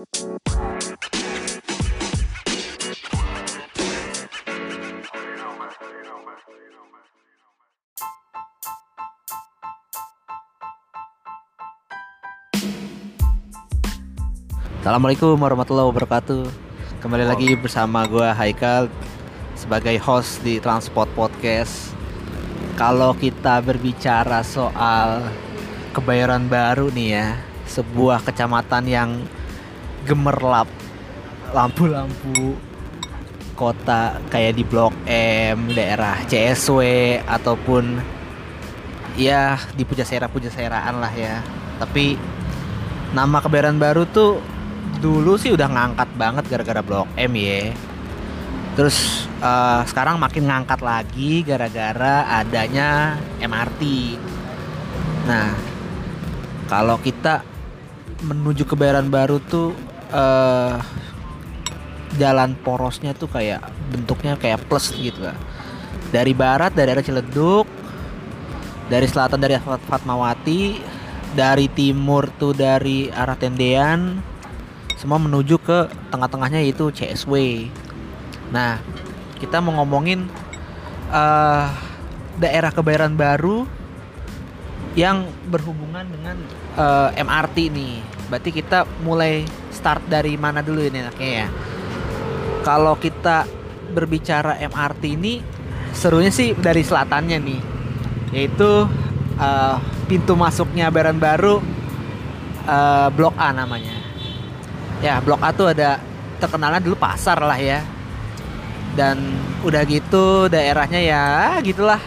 Assalamualaikum warahmatullahi wabarakatuh. Kembali lagi bersama gua Haikal sebagai host di Transport Podcast. Kalau kita berbicara soal kebayoran baru nih ya, sebuah kecamatan yang gemerlap lampu-lampu kota kayak di Blok M, daerah CSW ataupun ya di Pujasera Pujaseraan lah ya. Tapi nama kebayoran baru tuh dulu sih udah ngangkat banget gara-gara Blok M ya. Terus eh, sekarang makin ngangkat lagi gara-gara adanya MRT. Nah, kalau kita menuju kebayoran baru tuh eh jalan porosnya tuh kayak bentuknya kayak plus gitu lah. Dari barat dari arah Ciledug, dari selatan dari Fat- Fatmawati, dari timur tuh dari arah Tendean, semua menuju ke tengah-tengahnya yaitu CSW. Nah, kita mau ngomongin eh daerah kebayoran baru yang berhubungan dengan eh, MRT nih. Berarti kita mulai start dari mana dulu ini enaknya ya? Kalau kita berbicara MRT ini serunya sih dari selatannya nih, yaitu eh, pintu masuknya Baran Baru eh, Blok A namanya. Ya, Blok A tuh ada terkenalnya dulu pasar lah ya. Dan udah gitu daerahnya ya gitulah.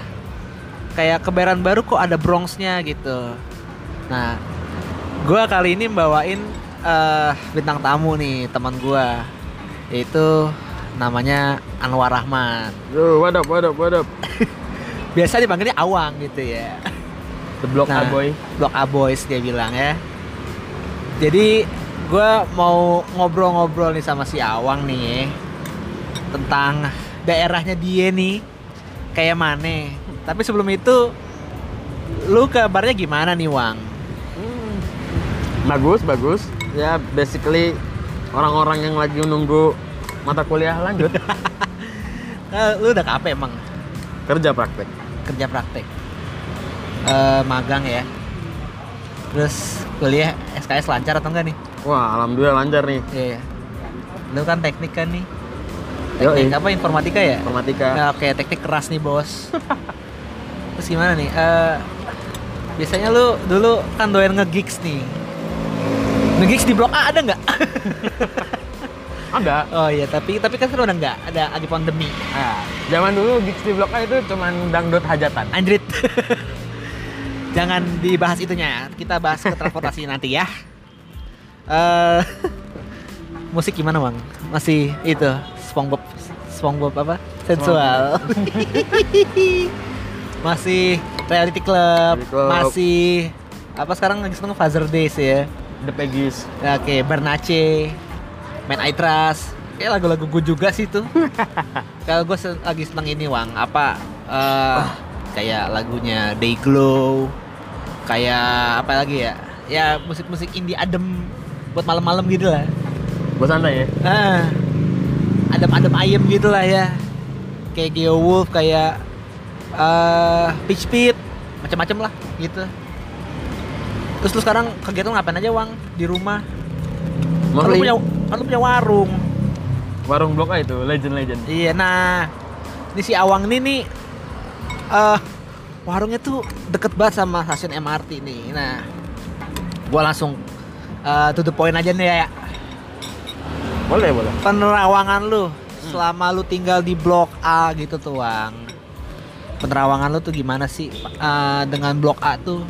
Kayak kebaran baru kok ada Bronxnya gitu. Nah, gua kali ini bawain eh, bintang tamu nih teman gua yaitu namanya Anwar Rahmat. Yo, what up, what up, what up? Biasa dipanggilnya Awang gitu ya. The Block Nah. A Boy. Blok A Boys dia bilang ya. Jadi gue mau ngobrol-ngobrol nih sama si Awang nih ya, tentang daerahnya dia nih kayak mana. Tapi sebelum itu lu kabarnya gimana nih Wang? Bagus, bagus. Ya, basically orang-orang yang lagi nunggu mata kuliah lanjut Eh, lu udah kape emang kerja praktek. kerja praktek? Eh, magang ya. Terus kuliah SKS lancar atau enggak nih? Wah, alhamdulillah lancar nih. Iya. Lu kan teknik kan nih? Yoi. Teknik apa informatika ya? Informatika. Nah, oke, teknik keras nih, Bos. Terus gimana nih? Eh biasanya lu dulu kan doyan nge-gigs nih. Nge-gigs di Blok A ada nggak? Ada. oh iya, tapi tapi kan sekarang udah nggak. Ada lagi pandemi. Nah, zaman dulu gigs di Blok A itu cuman dangdut hajatan. Anjrit. Jangan dibahas itunya ya. Kita bahas ke transportasi nanti ya. Eh musik gimana, Bang? Masih itu SpongeBob SpongeBob apa? Sensual. Masih Reality Club, Reality Club. masih apa sekarang lagi seneng Father Days ya. The Peggies. Ya, Oke, Bernace, Man I Trust. Kayak lagu-lagu gue juga sih tuh. Kalau gue lagi seneng ini, Wang. Apa eh kayak lagunya Day Glow. Kayak apa lagi ya? Ya musik-musik indie adem buat malam-malam gitu lah. Buat santai ya. Ah, adem-adem ayem gitu lah ya. Kayak Geo Wolf, kayak eh Pitch Pit, macam-macam lah gitu. Terus lu sekarang kegiatan ngapain aja, Wang? Di rumah? Kan lu punya, kan lu punya warung. warung Blok A itu legend-legend. Iya, nah ini si Awang ini nih, eh warungnya tuh deket banget sama stasiun MRT nih. Nah, gua langsung eh to the point aja nih ya. Boleh, boleh. Penerawangan lu selama lu tinggal di Blok A gitu tuh, Wang. Penerawangan lu tuh gimana sih Eh, dengan Blok A tuh?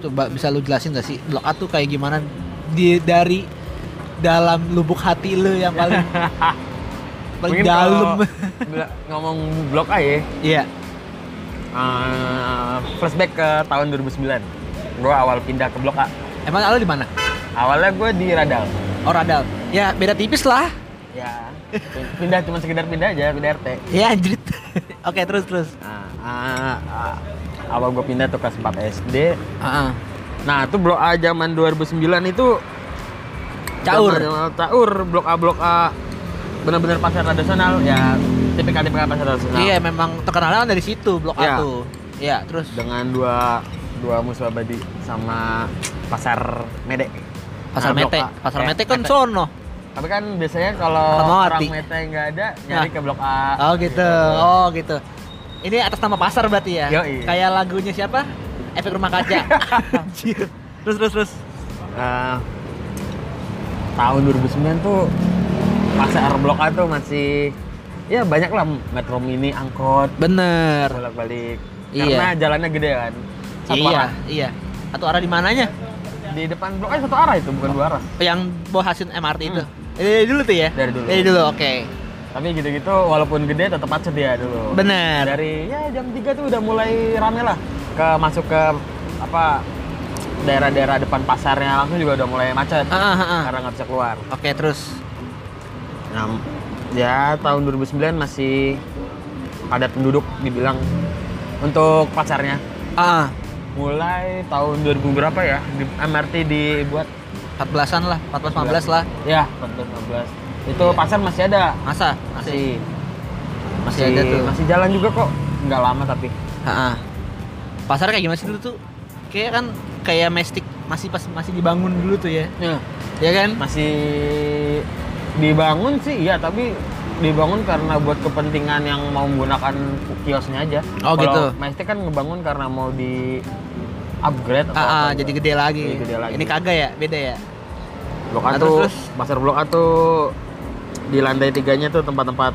Coba bisa lu jelasin gak sih Blok A tuh kayak gimana di dari dalam lubuk hati lu yang paling paling Mungkin dalam. ngomong Blok A ya, Iya. eh, flashback ke tahun 2009. Gue awal pindah ke Blok A. Emang lu di mana? Awalnya gue di Radal. Oh Radal. Ya beda tipis lah. Ya, pindah cuma sekedar pindah aja, pindah RT. Ya anjrit. Oke terus terus. Nah, ah, ah, awal gue pindah tuh kelas 4 SD. Ah, Nah, itu Blok A zaman 2009 itu Caur. Caur, Blok A, Blok A. Benar-benar pasar tradisional ya tipikal-tipikal pasar tradisional. Iya, memang terkenalnya kan dari situ Blok A Iya. tuh. Iya, terus Dengan dua dua musuh abadi sama pasar Mede. Pasar Nah, Mete. Pasar Eh, Mete kan Mete. sono. Tapi kan biasanya kalau orang Mete nggak ada, nyari Nah. ke Blok A. Oh gitu. Oh gitu. Ini atas nama pasar berarti ya? Yoi. Kayak lagunya siapa? Efek Rumah Kaca. Terus terus terus. Eh, tahun 2009 tuh pasar Blok A tuh masih ya banyak lah metro mini angkot Bener. bolak-balik Iya. karena jalannya gede kan satu iya, arah iya. Satu arah di mananya? di depan blok A satu arah itu bukan dua arah Yang bawa hasil MRT itu. Dari dulu tuh ya? Hmm. Dari dulu. Dari dulu, oke. Tapi gitu-gitu walaupun gede tetap macet dia dulu Bener. dari ya jam 3 tuh udah mulai rame lah ke masuk ke apa daerah-daerah depan pasarnya langsung juga udah mulai macet Ah, ah, ah. karena nggak bisa keluar Oke, terus. Nah, ya tahun 2009 masih padat penduduk dibilang untuk pasarnya. Ah, Mulai tahun 2000 berapa ya? Di, MRT dibuat 14-an lah, 14 15 lah. ya 14 15. Itu Iya. pasar masih ada. Masa? Masih. Masih Masih ada tuh. Masih jalan juga kok. Nggak lama tapi. Heeh. Pasar kayak gimana sih dulu tuh? Kayak kan kayak mestik masih pas masih dibangun dulu tuh ya. Ya, Ya kan? masih dibangun sih iya tapi dibangun karena buat kepentingan yang mau menggunakan kiosnya aja. Oh, Kalau gitu. Majestic kan ngebangun karena mau di upgrade atau Ah, ah, apa jadi gitu. gede lagi. Jadi gede lagi. Ini kagak ya? Beda ya? Blok A Nah, tuh, terus- pasar Blok A tuh di lantai tiganya tuh tempat-tempat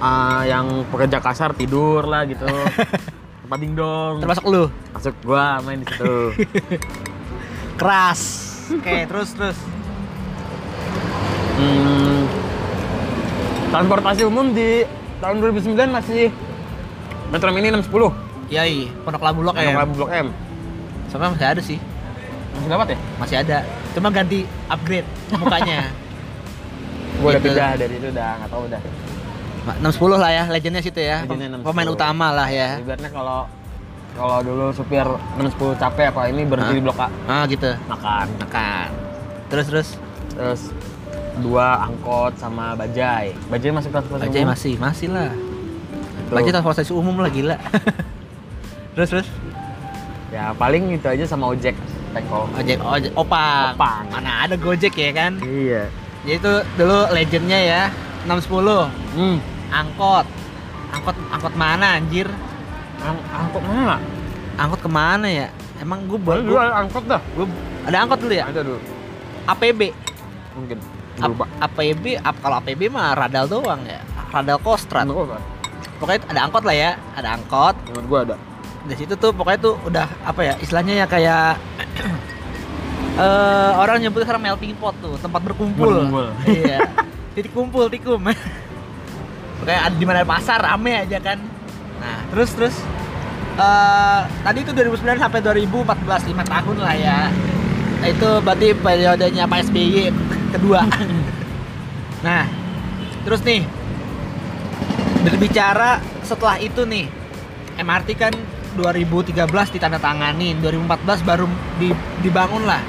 ah, yang pekerja kasar tidur lah gitu. tempat dingdong. Termasuk lu. Masuk gua main di situ. Keras. Oke, terus terus. hmm, transportasi umum di tahun 2009 masih Metro Mini 610. Yai, Pondok Labu Blok Yang ya. Labu Blok M. Sama masih ada sih. Masih dapat ya? Masih ada. Cuma ganti upgrade mukanya. Udah Gitu. pindah dari itu udah nggak tahu udah. 610 lah ya, legendnya situ ya. Legendnya 610. Pemain utama lah ya. Ibaratnya kalau kalau dulu supir 610 capek apa ini berhenti di Blok A Ah, gitu. makan. Makan. Terus terus. terus dua angkot sama bajai bajai masuk transportasi Bajai umum masih, masih lah. Tuh. Bajai transportasi umum lah gila. terus terus. ya paling itu aja sama ojek tekol Ojek, ojek, opang. Opang. Mana ada Gojek ya kan? iya Jadi itu dulu legendnya ya 610 hmm angkot. Angkot angkot mana anjir? Ang- angkot mana Angkot ke mana ya? Emang gue dulu ada angkot dah gua, ada angkot dulu ya? ada dulu APB. mungkin Ap- lupa APB, ap, kalau APB mah radal doang ya. Radal Kostrat. Kan? Pokoknya ada angkot lah ya, ada angkot. Ingat gua ada Di situ tuh pokoknya tuh udah apa ya? Istilahnya ya kayak eh orang nyebut sekarang melting pot tuh, tempat berkumpul. Berkumpul. iya. Titik kumpul tikum. pokoknya ada di mana pasar rame aja kan. Nah, terus terus eh tadi itu 2009 sampai 2014 5 tahun lah ya. Nah, itu berarti periodenya Pak SBY kedua. nah, terus nih berbicara setelah itu nih MRT kan 2013 ditandatangani 2014 baru di- dibangun lah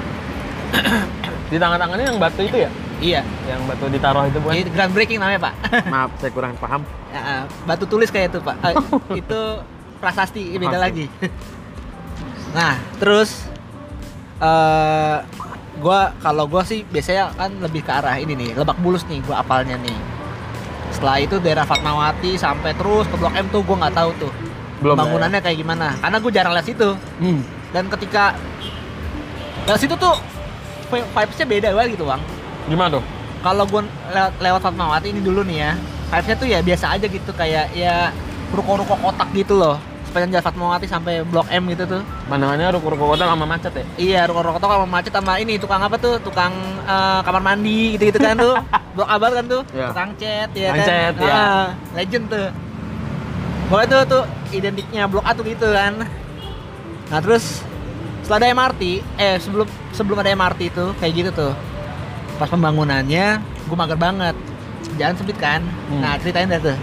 di tangan-tangannya yang batu itu ya? Iya. Yang batu ditaruh itu bukan ini groundbreaking namanya pak. Maaf saya kurang paham. Ya, eh, batu tulis kayak itu pak. Eh, itu prasasti beda lagi. Nah terus eh gua kalau gua sih biasanya kan lebih ke arah ini nih lebak bulus nih gua apalnya nih. Setelah itu daerah Fatmawati sampai terus ke Blok M tuh gua nggak tahu tuh belum bangunannya kayak gimana. Karena gue jarang lihat situ. Ya? hmm. dan ketika dari situ tuh vibesnya beda banget gitu bang. Gimana tuh? Kalau gue lewat, lewat Fatmawati ini dulu nih ya vibesnya tuh ya biasa aja gitu kayak ya ruko-ruko kotak gitu loh. Sepanjang jalan Fatmawati sampai Blok M gitu tuh. Pandangannya ruko-ruko kota lama macet ya? Iya ruko-ruko kotak sama macet sama ini tukang apa tuh? Tukang eh, kamar mandi gitu gitu kan tuh. Blok A banget kan tuh? Iya. tukang cat ya kan? Cat, ya. Ah, legend tuh. Pokoknya tuh tuh identiknya Blok A tuh gitu kan. Nah terus setelah ada MRT eh sebelum sebelum ada MRT itu kayak gitu tuh pas pembangunannya gue mager banget jalan sempit kan Hmm. nah ceritain dah tuh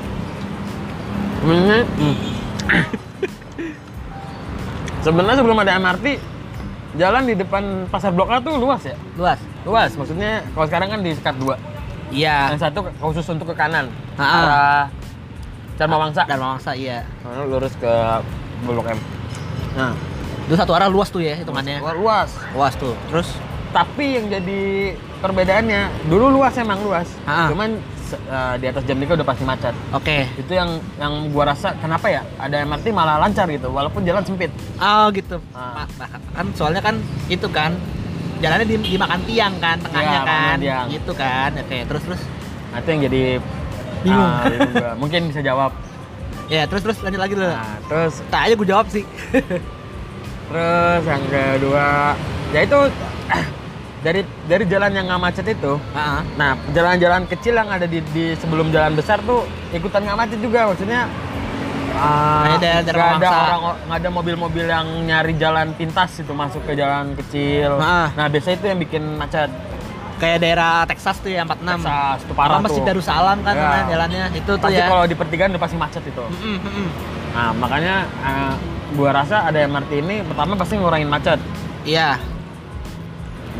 Sebenarnya hmm. Sebenarnya sebelum ada MRT jalan di depan pasar Blok A tuh luas ya. luas Luas, maksudnya kalau sekarang kan di sekat dua. Iya. Yang satu khusus untuk ke kanan. Ah. Arah Dharma Wangsa. Dharma Wangsa iya. Nah, lurus ke Blok M. Nah, Itu satu arah luas tuh ya hitungannya. Luas, luas. Luas tuh. Terus Tapi yang jadi perbedaannya, dulu luas emang luas. Ah. Cuman eh, di atas jam 3 udah pasti macet. oke. Itu yang yang gua rasa kenapa ya? Ada MRT malah lancar gitu, walaupun jalan sempit. Oh gitu. Ah. Kan soalnya kan itu kan jalannya di, dimakan tiang kan tengahnya Iya, kan. tiang. Gitu kan. Oke, terus terus. Nah, itu yang jadi Bingung. bingung gua. Mungkin bisa jawab. Ya, terus terus lanjut lagi dulu. Nah, terus Tak aja gue jawab sih. terus yang kedua, ya itu dari dari jalan yang nggak macet itu Heeh. Nah, jalan-jalan kecil yang ada di, di sebelum jalan besar tuh ikutan nggak macet juga, maksudnya Kayak daerah- daerah nggak ada orang nggak ada mobil-mobil yang nyari jalan pintas itu masuk ke jalan kecil. Ah. Nah, biasanya itu yang bikin macet. Kayak daerah Texas tuh ya 46. Texas, itu parah tuh. Darussalam kan namanya jalannya. Itu tuh Pasti ya. kalau di pertigaan udah pasti macet itu. Nah, makanya ah, gua rasa ada MRT ini pertama pasti ngurangin macet. Iya.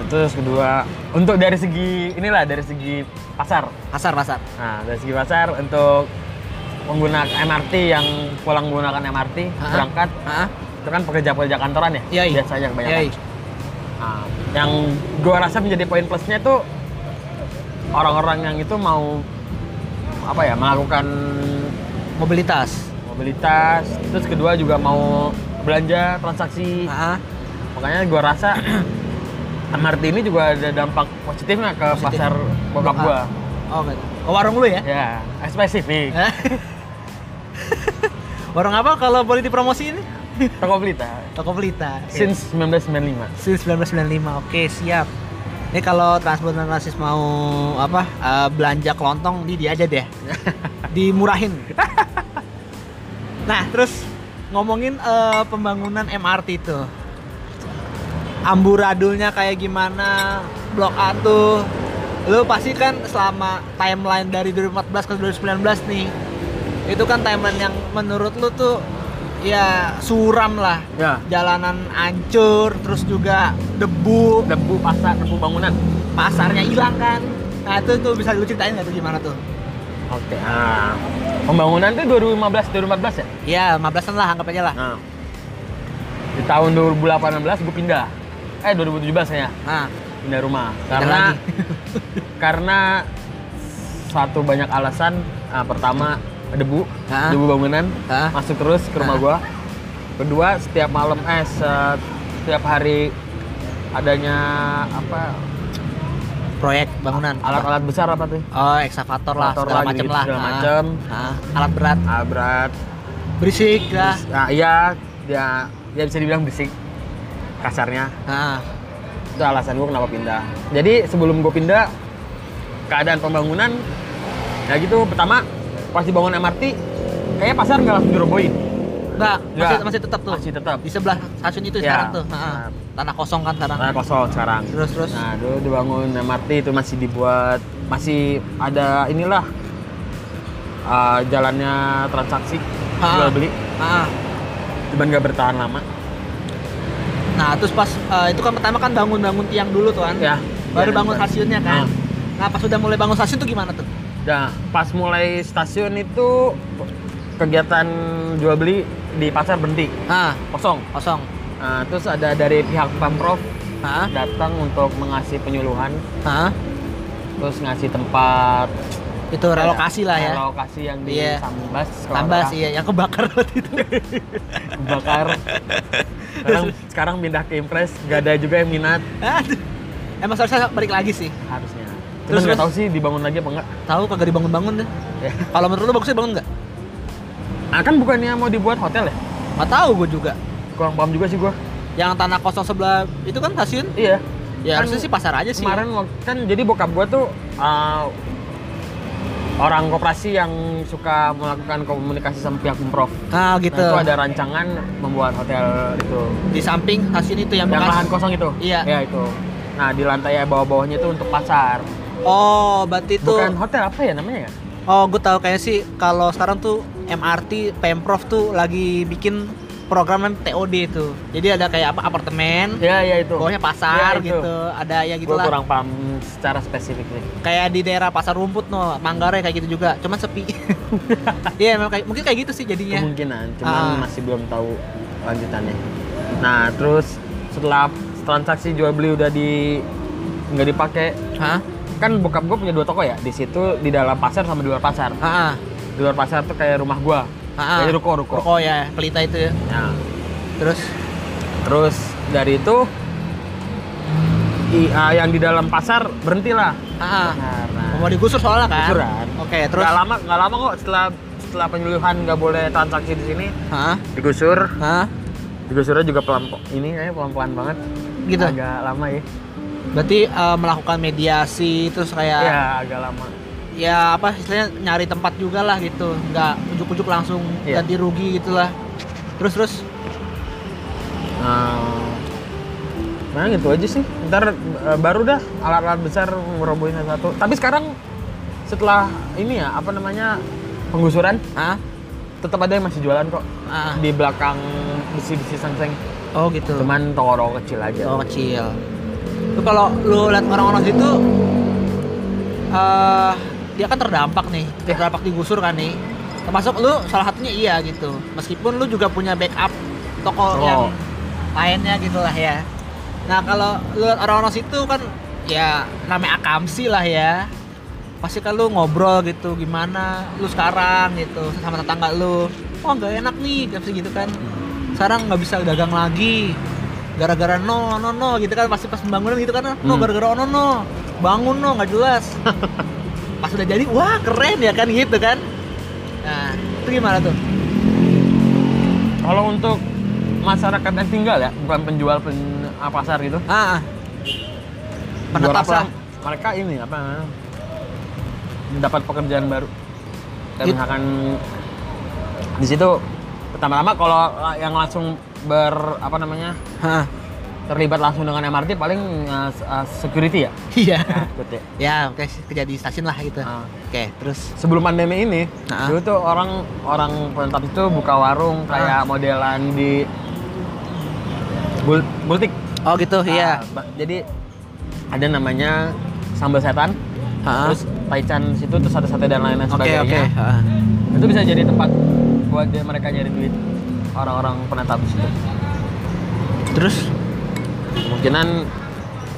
Terus kedua, untuk dari segi inilah dari segi pasar. Pasar pasar. Nah, dari segi pasar untuk menggunakan MRT yang pulang menggunakan MRT Ah. berangkat Heeh. itu kan pekerja-pekerja kantoran ya Iya, iya. biasanya kebanyakan. Iya. iya. Nah, yang gua rasa menjadi poin plusnya itu orang-orang yang itu mau apa ya melakukan Mobilitas. Mobilitas, terus kedua juga mau belanja transaksi. Heeh. Makanya gua rasa MRT ini juga ada dampak positifnya ke Positif. pasar bokap Blok A. gua. Oh. Ke warung lu ya? Ya, spesifik. warung apa kalau boleh dipromosi ini? Toko Pelita. Toko Pelita. Since 1995. Since 1995. Oke, siap. Ini kalau transport rasis mau apa eh, belanja kelontong di dia aja deh. Dimurahin. Nah, terus ngomongin eh, pembangunan MRT itu. Amburadulnya kayak gimana? Blok A tuh. Lu pasti kan selama timeline dari 2014 ke 2019 nih. Itu kan timeline yang menurut lu tuh ya suram lah Ya. jalanan hancur terus juga debu Debu pasar, debu bangunan. pasarnya hilang kan nah itu tuh bisa lu ceritain nggak tuh gimana tuh Oke. Nah, pembangunan itu 2015 2014 ya? ya 15an lah anggap aja lah Nah. Di tahun 2018 gue pindah. Eh 2017 kayaknya nah pindah rumah. Pindah Karena lagi. karena satu banyak alasan. Nah, pertama debu, Hah? debu bangunan Hah? masuk terus ke rumah Hah? gua. Kedua, setiap malam eh setiap hari adanya apa proyek bangunan alat-alat besar apa tuh? oh ekskavator lah segala gitu, lah segala Nah, macem. nah, alat berat Ah, berat. berisik lah Nah, iya, ya, ya bisa dibilang berisik kasarnya. nah Itu alasan gue kenapa pindah. Jadi sebelum gue pindah, keadaan pembangunan, ya gitu. Pertama, pas dibangun MRT, kayaknya pasar nggak langsung dirobohin. Enggak masih Nggak. masih tetap tuh Masih tetap. di sebelah stasiun itu Ya. sekarang tuh Nah, Nah. tanah kosong kan sekarang Nah, kosong sekarang. terus terus Nah, dulu dibangun MRT itu masih dibuat, masih ada inilah uh, jalannya transaksi Ah. jual beli, nah, cuman nggak bertahan lama. nah terus pas eh, itu kan pertama kan bangun-bangun tiang dulu tuh kan Ya. baru Ya, bangun ya. stasiunnya kan Ah. nah pas udah mulai bangun stasiun tuh gimana tuh Nah, pas mulai stasiun itu kegiatan jual beli di pasar berhenti, nah kosong. kosong Nah, terus ada dari pihak Pemprov Hah? datang untuk mengasih penyuluhan, Hah? terus ngasih tempat itu relokasi lah ya relokasi yang di Iya. Sambas, kalau tambah nggak sih ya yang kebakar waktu itu salah, bakar. sekarang sekarang pindah ke Impres, gak ada juga yang minat Aduh. emang seharusnya balik lagi sih harusnya. Terus, Terus nggak tahu sih dibangun lagi apa enggak. tahu kagak dibangun-bangun deh Ya. kalau menurut lu bagusnya bangun nggak Ah kan bukannya mau dibuat hotel ya? nggak tahu gue juga Kurang paham juga sih gua. yang tanah kosong sebelah itu kan stasiun Iya. ya Kan harusnya sih pasar aja sih Kemarin kan jadi bokap gua tuh uh, orang koperasi yang suka melakukan komunikasi sama pihak Pemprov. nah gitu Nah, itu ada rancangan membuat hotel itu. di samping stasiun itu yang Yang bekas lahan kosong itu. Iya. Ya itu. Nah, di lantai bawah-bawahnya itu untuk pasar. oh berarti itu Bukan hotel apa ya namanya ya? oh gue tahu kayak sih kalau sekarang tuh MRT pemprov tuh lagi bikin program TOD itu. Jadi ada kayak apa apartemen, Ya ya itu. bawahnya pasar Ya, itu. gitu. Ada ya Gue gitulah. kurang paham secara spesifik sih. Kayak di daerah Pasar Rumput no, Manggarai kayak gitu juga. Cuman sepi. Iya, memang kayak mungkin kayak gitu sih jadinya. Kemungkinan, cuman Ah. masih belum tahu lanjutannya. Nah, terus setelah transaksi jual beli udah di nggak dipakai, Hah? kan bokap gue punya dua toko ya. Di situ di dalam pasar sama di luar pasar. Heeh. Di luar pasar tuh kayak rumah gua. Heeh. Kayak ruko ruko. Rokok ya, pelita itu ya. Nah, Terus terus dari itu i- ah, yang di dalam pasar berhentilah. Heeh. Karena Mau digusur soalnya kan? Gusuran. Oke, terus nggak lama nggak lama kok setelah setelah penyuluhan nggak boleh transaksi di sini Hah? digusur Hah? digusurnya juga pelan ini ya pelan pelan banget Gitu. agak lama ya Berarti eh, melakukan mediasi terus kayak ya agak lama ya apa istilahnya nyari tempat juga lah gitu. Nggak ujuk-ujuk langsung Iya. ganti rugi gitulah. Terus terus? Nah nah gitu aja sih. Ntar eh, baru dah alat-alat besar ngerobohin satu. Tapi sekarang setelah ini ya apa namanya penggusuran ah tetap ada yang masih jualan kok. Ah. Di belakang besi-besi sengseng oh gitu. Cuman toko-toko kecil aja. Oh kecil. Tuh kalau lu lihat orang-orang situ eh dia kan terdampak nih terdampak digusur kan nih. Termasuk lu salah satunya iya gitu. Meskipun lu juga punya backup toko Oh. yang lainnya gitu lah ya. Nah kalau lu orang-orang situ kan ya namanya akamsi lah ya. Pasti kan lu ngobrol gitu gimana lu sekarang gitu sama tetangga lu. Oh nggak enak nih kayak gitu kan. Sekarang nggak bisa dagang lagi. Gara-gara no no no gitu kan pasti pas pembangunan gitu kan. No Hmm. gara-gara oh, no no. Bangun no nggak jelas pas udah jadi wah keren ya kan gitu kan nah itu gimana tuh Kalau untuk masyarakat yang tinggal ya, bukan penjual pen, ah, pasar gitu. ah ah. Penetap lah Mereka ini apa mendapat pekerjaan baru. Kayak Gitu. misalkan di situ pertama-tama kalau yang langsung ber apa namanya Hah. Terlibat langsung dengan MRT paling uh, uh, security ya. iya Nah, ikut ya. ya oke kerja di stasiun lah gitu Ah. oke terus Sebelum pandemi ini, Nah. dulu tuh orang orang penetap itu buka warung kayak modelan di Bul Bultik. oh gitu iya Ah, ba- jadi ada namanya sambal setan, Hah? terus taichan situ terus ada sate dan lain-lain oke oke sebagainya. ah. Itu bisa jadi tempat buat dia, mereka nyari duit orang-orang penetap di situ. terus Kemungkinan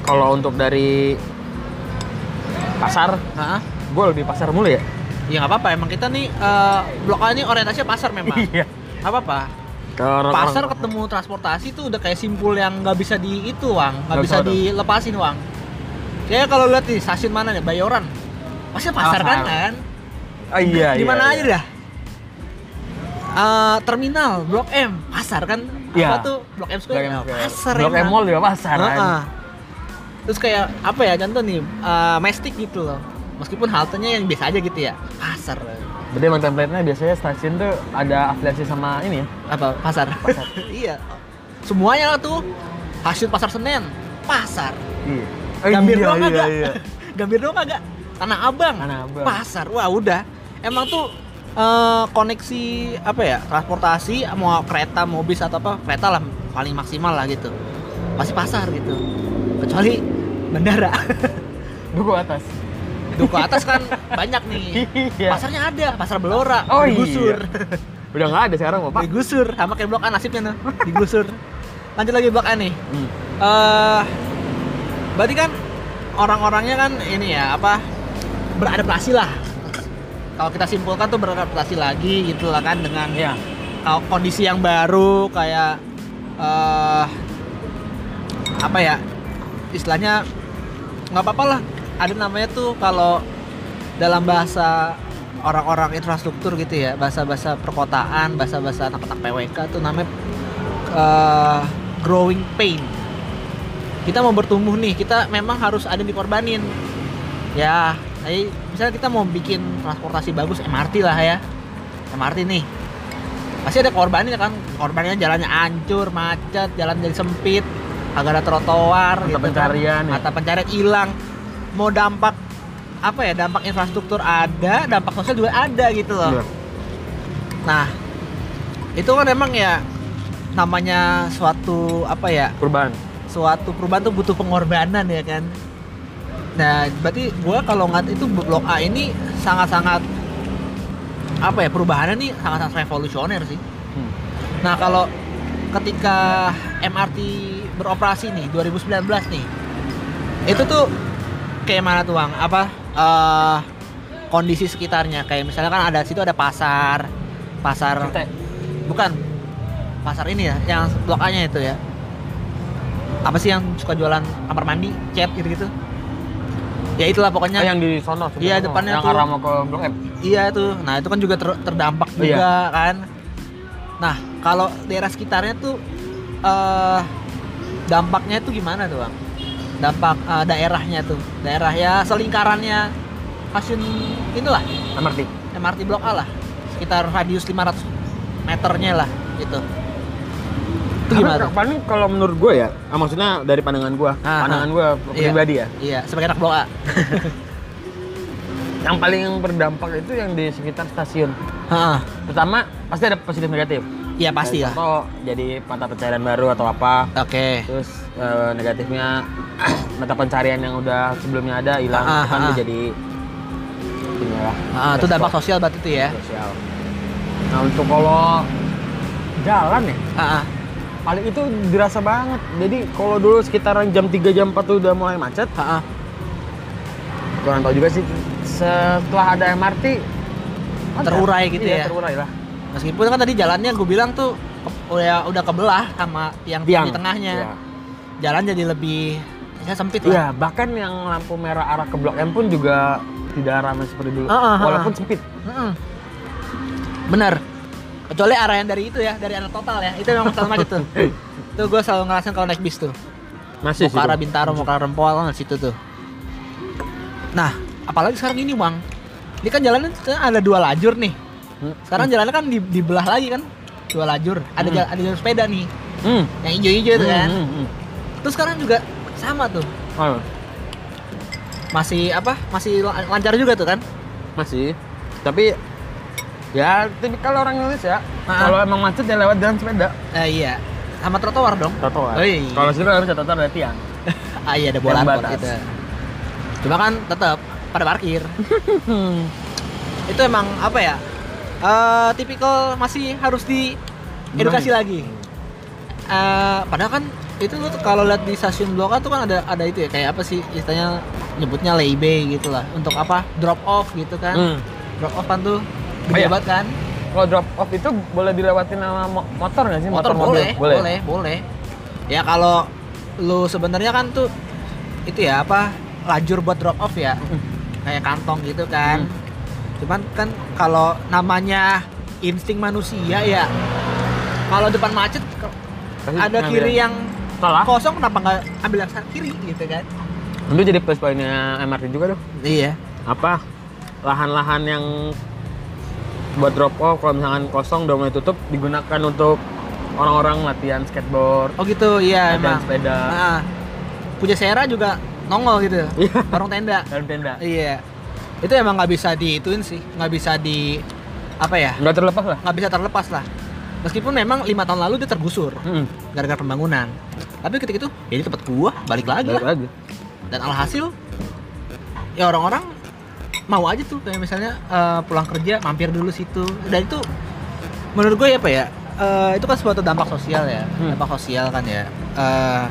kalau untuk dari pasar, Hah? gue lebih pasar mulu ya. ya nggak apa-apa emang kita nih eh, blok A ini orientasinya pasar memang Iya. apa-apa Kalau pasar orang- ketemu transportasi itu udah kayak simpul yang nggak bisa di itu wang nggak bisa dong. dilepasin wang ya kalau lihat di stasiun mana nih Bayoran pasti pasar kan Pasar. kan Ah, iya, di mana iya, aja iya. dah Eh, terminal Blok M pasar kan Iya. apa tuh Blok M Square Blok M Square. pasar Blok M. Mall juga pasar kan. Heeh. terus kayak apa ya contoh nih eh, Mestik gitu loh meskipun haltenya yang biasa aja gitu ya pasar Berarti emang template-nya biasanya stasiun tuh ada afiliasi sama ini ya? apa pasar, Pasar. iya semuanya lah tuh hasil pasar Senen pasar Iya. Gambir iya, doang iya, agak iya. Gambir doang agak Tanah Abang Tanah Abang. pasar wah udah emang tuh eh, koneksi apa ya transportasi mau kereta mau bis atau apa kereta lah paling maksimal lah gitu. Pasti pasar gitu. Kecuali bandara. Duku atas. duku atas kan banyak nih. Iya. pasarnya ada pasar Belora Oh, digusur Udah nggak ada sekarang, Bapak. digusur sama kayak blok A nasibnya tuh digusur lanjut lagi blok A nih. Hmm. eh berarti kan orang-orangnya kan ini ya apa beradaptasi lah kalau kita simpulkan tuh beradaptasi lagi gitu lah kan dengan kalau kondisi yang baru kayak eh apa ya istilahnya nggak apa-apa lah. Ada namanya tuh kalau dalam bahasa orang-orang infrastruktur gitu ya bahasa-bahasa perkotaan bahasa-bahasa anak-anak PWK tuh namanya eh, growing pain. Kita mau bertumbuh nih kita memang harus ada yang dikorbanin. Ya jadi misalnya kita mau bikin transportasi bagus MRT lah ya. MRT nih. Pasti ada korbannya kan. Korbannya jalannya hancur macet jalan jadi sempit agak ada trotoar Mata gitu kan. pencarian ya. mata pencarian hilang. Mau dampak apa ya dampak infrastruktur ada dampak sosial juga ada gitu loh. Iya. Nah, itu kan emang ya namanya suatu apa ya perubahan. suatu perubahan tuh butuh pengorbanan ya kan nah berarti gua kalau ngat itu blok A ini sangat-sangat apa ya perubahannya nih sangat-sangat revolusioner sih. Hmm. nah kalau ketika MRT beroperasi nih 2019 nih itu tuh kayak mana tuh bang? Apa eh, kondisi sekitarnya? Kayak misalnya kan ada situ ada pasar pasar Cete. bukan pasar ini ya yang blok A nya itu ya. Apa sih yang suka jualan kamar mandi cat gitu gitu ya itulah Oh, pokoknya yang di sono Iya, depannya yang tuh. arah mau ke blok M iya tuh nah itu kan juga ter- terdampak Iya. juga kan? Nah kalau daerah sekitarnya tuh eh dampaknya tuh gimana tuh bang? Dampak eh, daerahnya tuh. Daerah ya selingkarannya stasiun inilah. MRT MRT Blok A lah. Sekitar radius 500 meternya lah gitu itu gimana tuh? Paling kalau menurut gue ya, ah, maksudnya dari pandangan gue, Ah, pandangan ah. gue Iya. pribadi ya, iya sebagai anak Blok A yang paling berdampak itu yang di sekitar stasiun. Heeh. Pertama pasti ada positif negatif. iya pasti lah Contoh jadi mata pencarian baru atau apa. oke Terus eh, negatifnya mata pencarian yang udah sebelumnya ada hilang, Ah, kan ah, jadi ini lah. Ah, itu dampak sosial berarti itu ya sosial. Nah untuk kalau jalan ya, Ah, ah. Paling itu dirasa banget. Jadi kalau dulu sekitaran jam 3 jam 4 tuh udah mulai macet, Ah, ah. kurang tahu juga sih setelah ada MRT ada. Terurai gitu Iya, ya? terurai lah meskipun kan tadi jalannya gue bilang tuh udah udah kebelah sama tiang, tiang di tengahnya Iya. jalan jadi lebih ya sempit Iya, lah bahkan yang lampu merah arah ke Blok M pun juga tidak ramai seperti dulu Ah, ah, ah. walaupun sempit Mm-mm. bener kecuali arah yang dari itu ya dari arah total ya. Itu memang selalu macet tuh tuh gue selalu ngerasain kalau naik bis tuh. Masih mau ke arah Bintaro mau ke arah Rempol kan situ tuh. Nah apalagi sekarang ini bang. Ini kan jalannya ada dua lajur nih. Hmm. sekarang jalannya kan di- dibelah lagi kan? Dua lajur. Ada Hmm. jal- ada jalur sepeda nih. Hmm. yang hijau-hijau tuh kan? Hmm, hmm, hmm. terus sekarang juga sama tuh. Oh, masih apa? Masih la- lancar juga tuh kan? Masih. Tapi ya tipikal orang Indonesia Ah. kalau emang macet ya lewat jalan sepeda. Eh, iya. Sama trotoar dong. Trotoar. Oh, iya. kalau sini harus trotoar ada tiang. Ah iya ada bola Yang bola batas. itu cuma kan tetap pada parkir. Itu emang apa ya? Eh tipikal masih harus di edukasi lagi. Eh padahal kan itu tuh kalau lihat di stasiun Blok A tuh kan ada ada itu ya kayak apa sih istilahnya nyebutnya layby gitu lah. Untuk apa? Drop off gitu kan. Hmm. drop off kan tuh Oh, gede iya. banget kan? Kalau drop off itu boleh dilewatin sama mo- motor nggak sih? Motor, mobil? boleh, boleh. boleh ya kalau lu sebenarnya kan tuh itu ya apa lajur buat drop off ya. Kayak kantong gitu kan. Hmm. cuman kan kalau namanya insting manusia ya kalau depan macet Pasti ada kiri yang salah. kosong kenapa nggak ambil yang kiri gitu kan? Itu jadi plus poinnya MRT juga tuh? Iya. Apa? Lahan-lahan yang buat drop off kalau misalkan kosong udah mulai tutup digunakan untuk orang-orang latihan skateboard oh gitu iya latihan emang. sepeda. Nah, puja Sera juga nongol gitu Iya. warung tenda. Dalam tenda. Iya. Itu emang nggak bisa diituin sih nggak bisa di apa ya? Nggak terlepas lah. Nggak bisa terlepas lah. Meskipun memang lima tahun lalu dia tergusur Hmm, gara-gara pembangunan. Tapi ketika itu ya ini tempat gua balik lagi balik lah. lagi. Dan alhasil ya orang-orang mau aja tuh kayak misalnya eh, pulang kerja mampir dulu situ. Dan itu menurut gue ya apa ya eh, itu kan suatu dampak sosial ya Hmm. dampak sosial kan ya. Eh,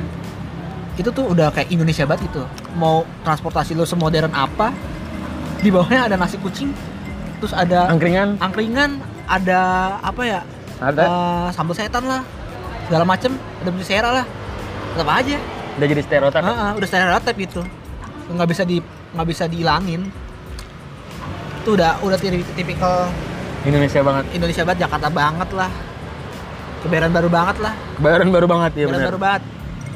itu tuh udah kayak Indonesia banget gitu. Mau transportasi lo semodern apa di bawahnya ada nasi kucing terus ada angkringan. angkringan ada apa ya ada. eh, sambal setan lah segala macem ada baju sera lah. Tetap aja. Udah jadi stereotip. Ah, ah, udah stereotip itu nggak bisa di nggak bisa dihilangin itu udah udah tipi- tipikal Indonesia banget. Indonesia banget Jakarta banget lah. Kebaran baru banget lah. Kebayaran baru banget ya benar baru banget.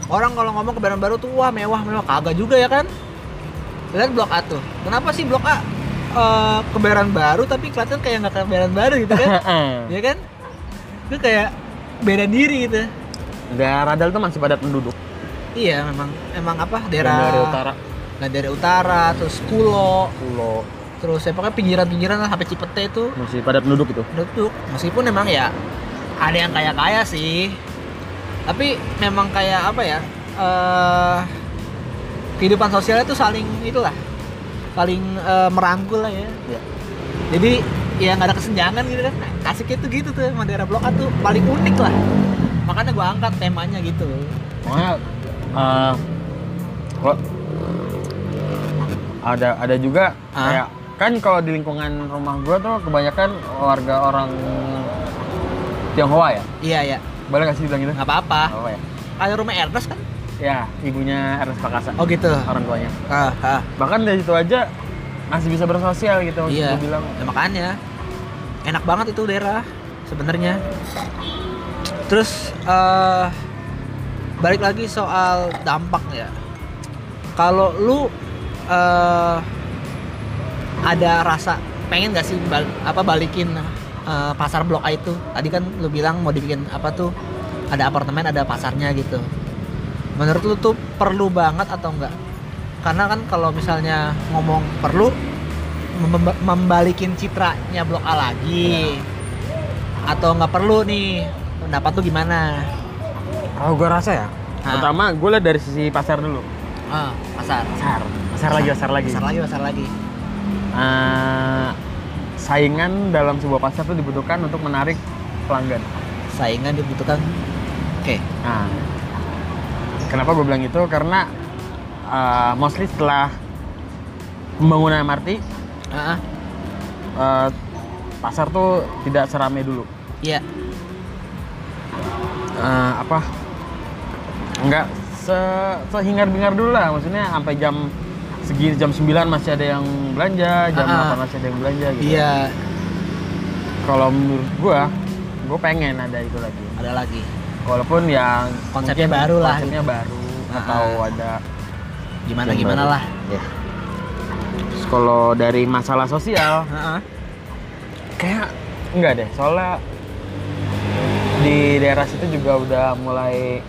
Orang kalau ngomong kebaran baru tuh wah mewah mewah. Kagak juga ya kan? Lihat blok A tuh. Kenapa sih blok A eh, kebaran baru tapi kelihatan kayak nggak kebaran baru gitu kan? Ya kan? Itu kayak beda diri gitu. Daerah Radal tuh masih padat penduduk. Iya memang. Emang apa? Dan daerah dari utara. Nah, daerah utara terus Kulo. Pulau terus ya pokoknya pinggiran-pinggiran lah sampai Cipete itu. Masih padat penduduk itu? Duduk meskipun emang ya ada yang kaya-kaya sih. Tapi memang kayak apa ya eh kehidupan sosialnya tuh saling itulah saling eh, merangkul lah ya. Iya. jadi ya nggak ada kesenjangan gitu kan. Asiknya tuh gitu tuh emang daerah blok A tuh paling unik lah. Makanya gua angkat temanya gitu. Makanya eh, kok ada ada juga Ah. kayak kan kalau di lingkungan rumah gua tuh kebanyakan warga orang Tionghoa ya. iya ya Boleh kasih bilang gitu? nggak apa-apa ya? kayak rumah Ernest kan Ya, ibunya Ernest Prakasa. oh gitu Orang tuanya. ah, ah. Bahkan dari situ aja masih bisa bersosial gitu. Iya. Bilang. Ya, makanya enak banget itu daerah sebenarnya. Terus eh balik lagi soal dampak ya. Kalau lu eh ada rasa pengen gak sih bal- apa balikin eh, pasar blok A itu? Tadi kan lu bilang mau dibikin apa tuh? Ada apartemen, ada pasarnya gitu. Menurut lu tuh perlu banget atau enggak? Karena kan kalau misalnya ngomong perlu mem- membalikin citranya blok A lagi atau nggak perlu nih pendapat tuh gimana Kalau gua rasa ya. Ah. Pertama, gue lihat dari sisi pasar dulu. ah pasar Pasar. Pasar lagi, pasar lagi. pasar lagi pasar lagi Eh, saingan dalam sebuah pasar tuh dibutuhkan untuk menarik pelanggan. saingan dibutuhkan oke Nah, kenapa gue bilang itu? Karena uh, mostly setelah pembangunan MRT, ah uh, pasar tuh tidak seramai dulu. iya Uh, apa? Enggak se sehingar-bingar dulu lah. Maksudnya sampai jam segini jam 9 masih ada yang belanja, jam Ah, ah. 8 masih ada yang belanja gitu. iya Kalau menurut gua, gue pengen ada itu lagi. ada lagi Walaupun yang Konsepnya baru lah. Konsepnya baru Ah, atau ah. ada gimana gimana baru. lah Ya. Terus kalau dari masalah sosial, Ah, ah. kayak enggak deh. Soalnya di daerah situ juga udah mulai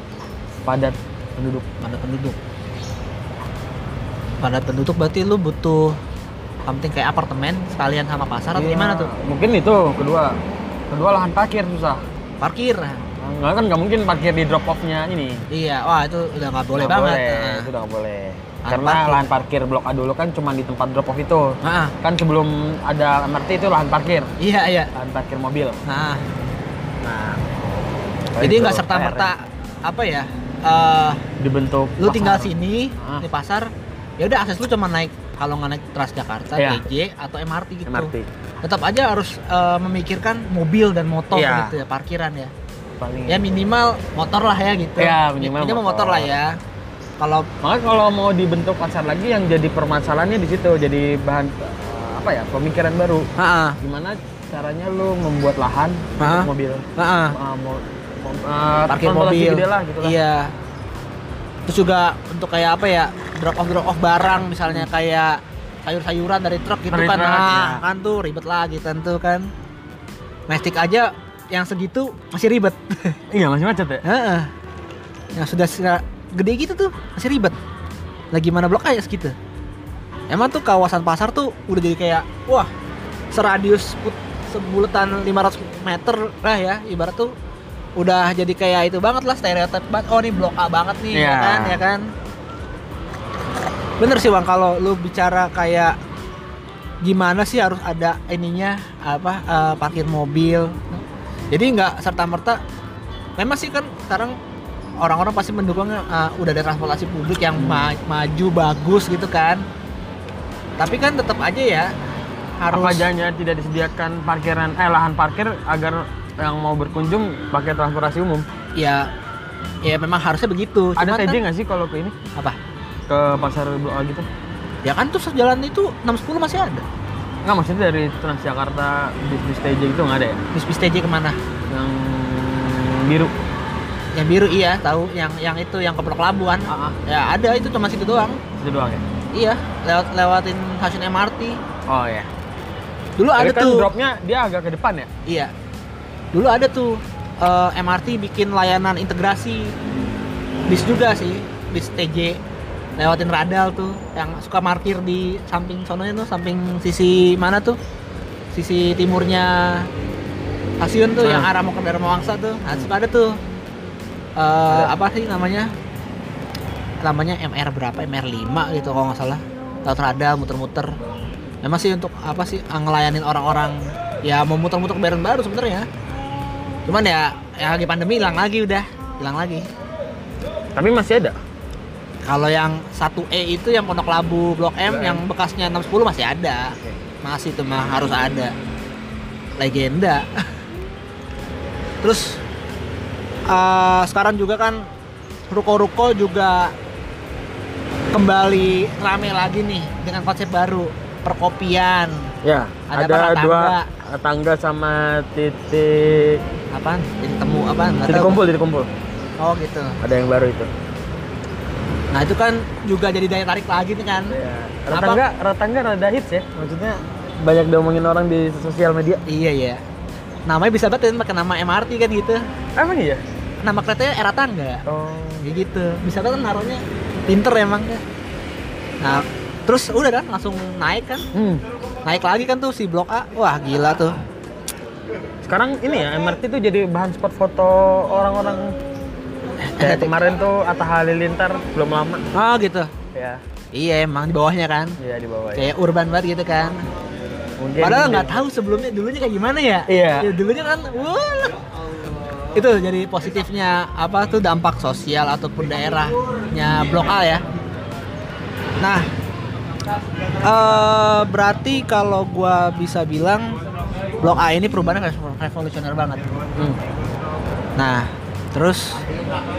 padat penduduk. padat penduduk padat penduduk berarti lu butuh something kayak apartemen sekalian sama pasar atau Iya, gimana tuh Mungkin itu kedua. Kedua lahan parkir susah. parkir Enggak kan nggak mungkin parkir di drop off-nya ini. iya wah itu udah nggak boleh Nggak banget Boleh. Ah. Itu udah nggak boleh. Lahan Karena parkir. lahan parkir Blok A dulu kan cuma di tempat drop off itu. Ah, Kan sebelum ada MRT itu lahan parkir, iya iya lahan parkir mobil. nah Nah, jadi nggak serta merta apa ya eh, dibentuk lu pasar. tinggal sini Ah. di pasar ya udah akses lu cuma naik kalau nggak naik Transjakarta, Iya. TJ atau MRT gitu. MRT. Tetap aja harus eh, memikirkan mobil dan motor Iya. gitu ya, parkiran ya. Paling Ya minimal motor lah ya gitu. Iya, minimal motor. motor. lah ya. Kalau Makanya kalau mau dibentuk pasar lagi yang jadi permasalahannya di situ, jadi bahan eh, apa ya pemikiran baru. Heeh. Gimana caranya lu membuat lahan Hah? untuk mobil, Heeh. Ah, mau, mau- ah, Parkir mobil. gede lah gitu lah. Iya. Terus juga untuk kayak apa ya? Drop off drop off barang misalnya kayak sayur-sayuran dari truk gitu Dari kan. truk, Nah, ya. kan tuh ribet lagi tentu kan. Mestik aja yang segitu masih ribet. Iya masih macet ya. Heeh. Yang sudah gede gitu tuh masih ribet. Lagi mana blok aja segitu. Emang tuh kawasan pasar tuh udah jadi kayak wah seradius sebulatan 500 meter lah ya ibarat tuh udah jadi kayak itu banget lah stereotip banget oh ini blok A banget nih ya Iya. kan ya kan bener sih bang. Kalau lu bicara kayak gimana sih harus ada ininya apa eh, parkir mobil. Jadi nggak serta merta memang sih kan sekarang orang-orang pasti mendukung eh, udah ada transportasi publik yang ma- maju bagus gitu kan. Tapi kan tetap aja ya harus Apa tidak disediakan parkiran eh lahan parkir agar yang mau berkunjung pakai transportasi umum? ya ya memang harusnya begitu. Ada Cuman TJ kan- nggak sih kalau ke ini? Apa ke pasar Blok A gitu? ya kan terus jalan itu 610 masih ada Nggak maksudnya dari Transjakarta bisnis TJ itu nggak ada ya? bis bis TJ ke mana Yang biru. yang biru iya tahu yang yang itu yang ke Blok Labu kan Ah, ah. ya ada itu cuma situ doang Itu doang ya? iya lewat lewatin stasiun MRT Oh iya. dulu Tapi ada kan tuh dropnya dia agak ke depan ya? iya dulu ada tuh eh, MRT bikin layanan integrasi bis juga sih bis TJ lewatin radal tuh yang suka parkir di samping sononya tuh samping sisi mana tuh? Sisi timurnya stasiun tuh Hmm. yang arah mau ke Dharma Wangsa tuh. Nah, suka ada tuh eh, apa sih namanya? Namanya MR berapa? MR 5 gitu kalau nggak salah. Laut rada muter-muter. Memang sih untuk apa sih ah, ngelayanin orang-orang ya mau muter-muter ke baru sebenarnya. Cuman ya ya lagi pandemi hilang lagi udah hilang lagi. Tapi masih ada. Kalau yang 1E itu yang Pondok Labu Blok M Blok M. yang bekasnya 610 masih ada masih itu mah harus ada legenda terus eh, sekarang juga kan ruko-ruko juga kembali rame lagi nih dengan konsep baru perkopian Ya, Ada ada, apa, dua tangga? tangga sama titik apaan jadi temu apaan Nggak titik kumpul, titik kumpul. oh gitu Ada yang baru itu. Nah itu kan juga jadi daya tarik lagi nih kan Iya. Apa? Ratangga, Ratangga rada hits ya. Maksudnya banyak diomongin orang di sosial media. iya iya namanya bisa banget kan pakai nama MRT kan gitu Emang iya? nama keretanya era tangga Oh. kayak gitu bisa kan naruhnya pinter emang kan nah terus udah kan langsung naik kan Hmm. naik lagi kan tuh si blok A wah gila tuh Sekarang ini ya MRT tuh jadi bahan spot foto orang-orang kayak kemarin tuh Atta Halilintar belum lama. oh gitu. Ya, iya emang di bawahnya kan? Iya di bawah ya. kayak urban banget gitu kan? Mungkin padahal nggak tahu sebelumnya dulunya kayak gimana ya? Iya. Ya, dulunya kan wah itu jadi positifnya apa tuh dampak sosial ataupun daerahnya blok A ya. Nah eh berarti kalau gua bisa bilang blok A ini perubahannya revo- revolusioner banget. Hmm. nah terus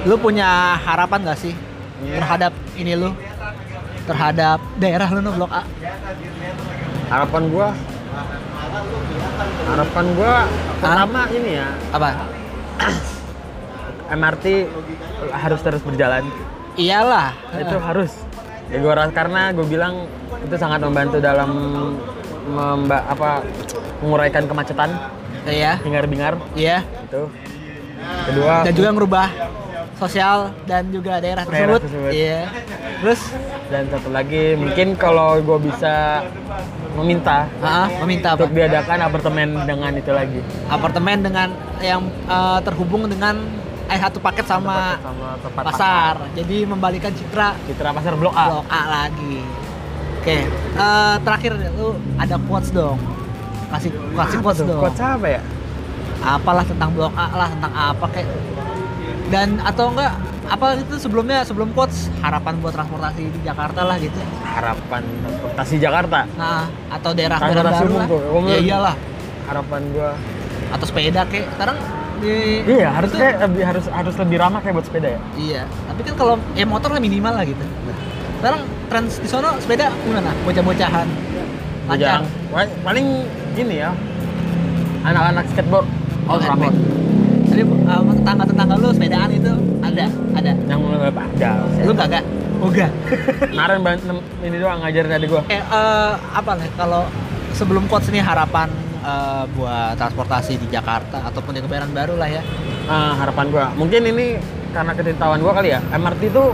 lu punya harapan gak sih terhadap ini lu? Terhadap daerah lu no blok A? Harapan gua? Harapan gua pertama ini ya, apa? MRT harus terus berjalan. iyalah. Itu harus. Ya gua karena gue bilang itu sangat membantu dalam memba apa menguraikan kemacetan, iya. Hingar-bingar iya. Itu. Kedua, dan juga ngerubah sosial dan juga daerah Daerah tersebut. tersebut. Iya. Terus dan satu lagi mungkin kalau gue bisa meminta ah, meminta apa? untuk diadakan apartemen dengan itu lagi. Apartemen dengan yang eh, terhubung dengan eh satu paket sama sama tempat pasar. Jadi membalikan citra Citra pasar Blok A. Blok A lagi. Oke, eh, terakhir lu ada quotes dong. Kasih kasih quotes dong. Quotes apa ya? Apalah tentang Blok A lah, tentang apa kayak dan atau enggak apa itu sebelumnya sebelum quotes harapan buat transportasi di Jakarta lah gitu. Harapan transportasi Jakarta. Nah, atau daerah daerah baru lah. Ya iyalah. Harapan gua Atau sepeda kayak sekarang di Iya, harus itu- kayak lebih harus harus lebih ramah kayak buat sepeda ya. Iya, tapi kan kalau ya motor lah minimal lah gitu. Sekarang trans di sono sepeda gimana? Bocah-bocahan. Lancar. Paling, paling ini ya. Anak-anak skateboard. Oh, rame. Jadi uh, tetangga-tetangga lu sepedaan itu ada, ada. Yang mulai ada. Lu kagak? Oh enggak. Kemarin ban- nem- ini doang ngajarin adik gua. eh eh, apa nih kalau sebelum quotes ini harapan eh, buat transportasi di Jakarta ataupun di kebayoran baru lah ya. Ah, harapan gua. Mungkin ini karena ketidaktahuan gua kali ya. MRT itu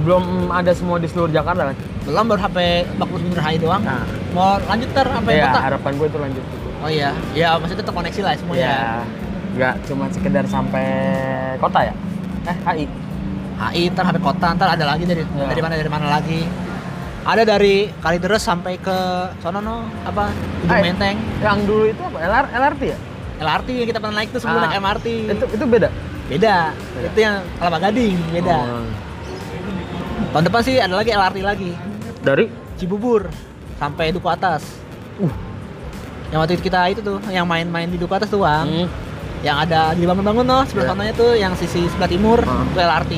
belum ada semua di seluruh Jakarta kan. Belum baru sampai Bakpus Bundaran HI doang. Nah, Mau lanjut ter sampai ya kota? harapan gua itu lanjut. Oh iya, ya maksudnya terkoneksi lah semuanya. Ya, nggak cuma sekedar sampai kota ya. Eh, HI. HI ntar sampai kota ntar ada lagi dari Ya. dari mana dari mana lagi. Ada dari Kalideres sampai ke sono no apa Ujung Eh. Menteng, Yang dulu itu apa? LR, LRT ya? LRT yang kita pernah naik tuh sebelum Ah, naik MRT. Itu itu beda. Beda. Beda. Itu yang Kelapa Gading, beda. Oh. Tahun depan sih ada lagi LRT lagi. Dari Cibubur sampai Duku Atas. Uh. Yang waktu itu kita itu tuh, yang main-main di Duku Atas tuh, Bang. Hmm. Yang ada di bangun-bangun no, sebelah Iya. sananya tuh yang sisi sebelah timur Ah. itu LRT.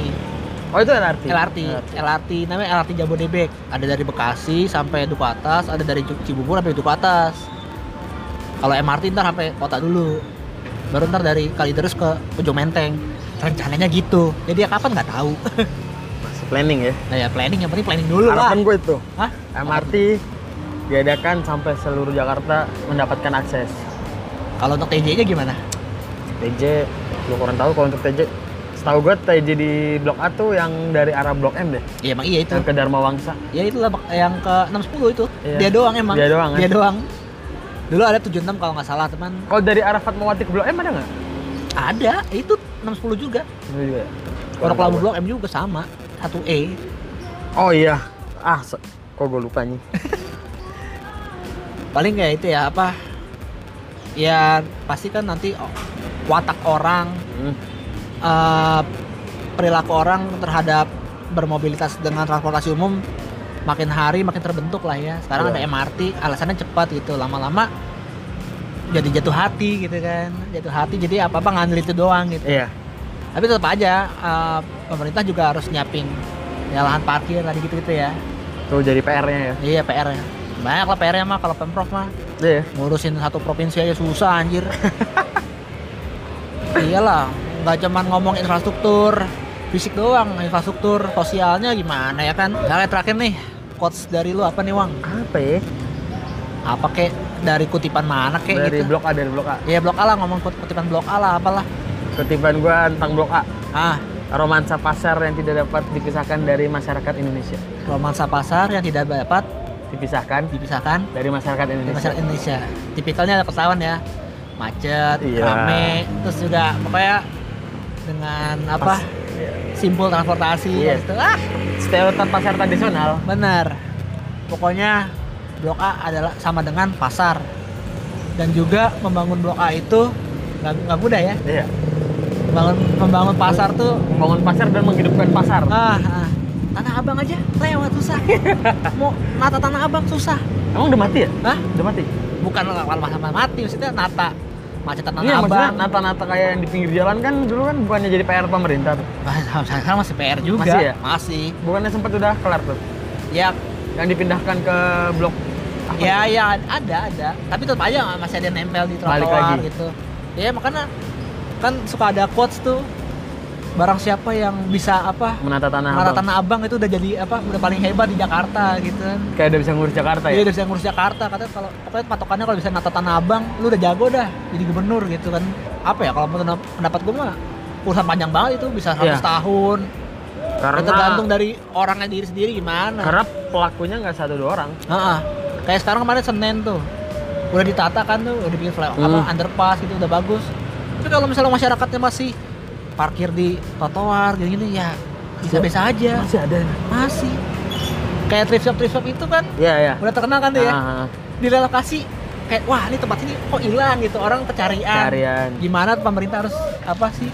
Oh itu LRT. LRT, LRT namanya LRT Jabodebek. Ada dari Bekasi sampai Duku Atas, ada dari Cibubur sampai Duku Atas. Kalau MRT ntar sampai kota dulu. Baru ntar dari Kalideres ke Ujung Menteng. Rencananya gitu. Jadi ya kapan nggak tahu. Masih planning ya. nah ya planning yang penting planning dulu lah. Harapan gue itu Hah? MRT diadakan sampai seluruh Jakarta mendapatkan akses. Kalau untuk TJ-nya gimana? TJ, lu kurang tahu kalau untuk TJ. Setahu gue TJ di Blok A tuh yang dari arah Blok M deh, Ya emang iya itu. yang ke Dharma Wangsa. Ya itulah bak- yang ke 610 itu. Iya. Dia doang emang. Dia doang, kan? Dia doang. Dulu ada 76 kalau nggak salah, teman. Kalau dari arah Fatmawati ke Blok M ada nggak? Ada, itu 610 juga. Itu juga ya? Orang Labu Blok M juga sama. 1E. Oh iya. Ah, kok gue lupa nih. Paling kayak itu ya apa? Ya pasti kan nanti watak orang, Hmm. eh, perilaku orang terhadap bermobilitas dengan transportasi umum makin hari makin terbentuk lah ya. Sekarang Iya. ada MRT, alasannya cepat gitu. Lama-lama jadi jatuh hati gitu kan. Jatuh hati jadi apa-apa ngambil itu doang gitu. Iya. Tapi tetap aja eh, pemerintah juga harus nyiapin ya lahan parkir tadi gitu-gitu ya. Tuh jadi PR-nya ya. Iya PR ya. Banyak lah PR-nya mah kalau Pemprov mah Iya. ngurusin satu provinsi aja susah anjir. Iyalah, nggak cuman ngomong infrastruktur fisik doang, infrastruktur sosialnya gimana ya kan? Nah, terakhir nih, quotes dari lu apa nih, Wang? Apa ya? Apa kek dari kutipan mana kek Dari gitu? blok A, dari blok A. Ya blok A lah ngomong kut- kutipan blok A lah apalah. Ketiban gua tentang blok A. Ah, Romansa pasar yang tidak dapat dipisahkan dari masyarakat Indonesia. romansa pasar yang tidak dapat Dipisahkan dipisahkan dari masyarakat Indonesia. masyarakat Indonesia. Tipikalnya ada persawan ya. Macet, Iya. rame, terus juga pokoknya dengan apa? Pas- simpul transportasi Iya. gitu. Ah, Stereotip pasar tradisional. benar. Pokoknya Blok A adalah sama dengan pasar. Dan juga membangun Blok A itu nggak mudah ya. Iya. Membangun membangun pasar tuh Membangun pasar dan menghidupkan pasar. ah, ah. Tanah Abang aja lewat susah. Mau nata Tanah Abang susah. Emang udah mati ya? Hah? Udah mati? Bukan masa mati, maksudnya nata macetan Tanah Iya, Abang. nata-nata kayak yang di pinggir jalan kan dulu kan bukannya jadi PR pemerintah tuh. Nah, sekarang masih PR juga. Masih ya? Masih. Bukannya sempat udah kelar tuh. Ya, Yang dipindahkan ke blok apa? ya, ya ada, ada. Tapi tetap aja masih ada yang nempel di trotoar gitu. Ya makanya kan suka ada quotes tuh. Barang siapa yang bisa apa Menata tanah menata abang. tanah abang itu udah jadi apa udah paling hebat di Jakarta gitu kan. Kayak udah bisa ngurus Jakarta Iya ya? udah bisa ngurus Jakarta katanya kalau pokoknya patokannya kalau bisa nata tanah abang lu udah jago dah jadi gubernur gitu kan. Apa ya kalau menurut pendapat gue mah urusan panjang banget itu bisa 100 Iya. tahun. Karena Ya, tergantung dari orangnya diri sendiri gimana. karena pelakunya nggak satu dua orang. Heeh. Kayak sekarang kemarin Senin tuh. Udah ditata kan tuh, udah bikin fly, apa Hmm. underpass gitu udah bagus. Tapi kalau misalnya masyarakatnya masih parkir di trotoar gini-gini ya bisa-bisa aja. Masih ada. Masih. Kayak thrift shop thrift shop itu kan Iya, iya. udah terkenal kan tuh ya. Direlokasi kayak wah ini tempat ini kok hilang gitu orang kecarian. Carian. Gimana pemerintah harus apa sih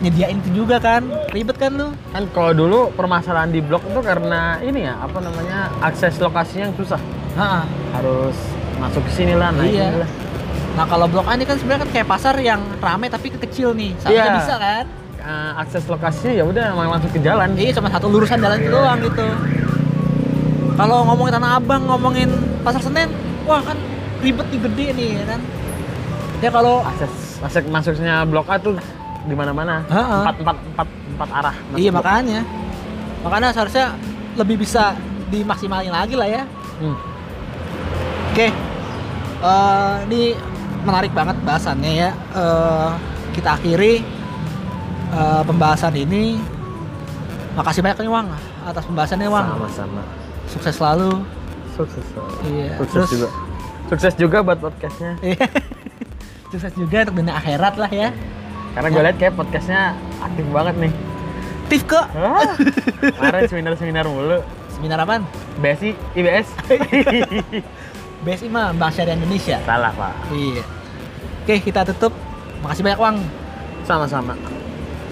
nyediain itu juga kan ribet kan lu Kan kalau dulu permasalahan di blok itu karena ini ya, apa namanya? akses lokasinya yang susah. Heeh. Harus masuk ke sini lah, naik Iya. lah. Nah kalau blok A ini kan sebenarnya kan kayak pasar yang rame tapi kecil nih. Seharusnya Iya. bisa kan? Eh, akses lokasinya ya udah emang langsung ke jalan. Iya cuma satu lurusan jalan itu doang gitu. Kalau ngomongin Tanah Abang, ngomongin Pasar Senen, wah kan ribet nih gede nih ya kan. Ya kalau Akses masuk masuknya blok A tuh di mana-mana. Heeh. Empat, empat, empat, empat arah. iya blok. makanya. Makanya seharusnya lebih bisa dimaksimalin lagi lah ya. Hmm. Oke. Eh, ini menarik banget bahasannya ya. Eh, kita akhiri eh, pembahasan ini. Makasih banyak nih Wang atas pembahasannya Wang. Sama-sama. Sukses selalu. Sukses. Iya. Sukses Terus juga. Sukses juga buat podcastnya. Iya. Sukses juga untuk dunia akhirat lah ya. Karena gue liat kayak podcastnya aktif banget nih. Tif ke Ah, Kemarin seminar-seminar mulu. seminar apaan? BSI, IBS. BSI mah Bank Syariah Indonesia. Salah pak. Iya. Oke, kita tutup. Makasih banyak Wang. Sama-sama.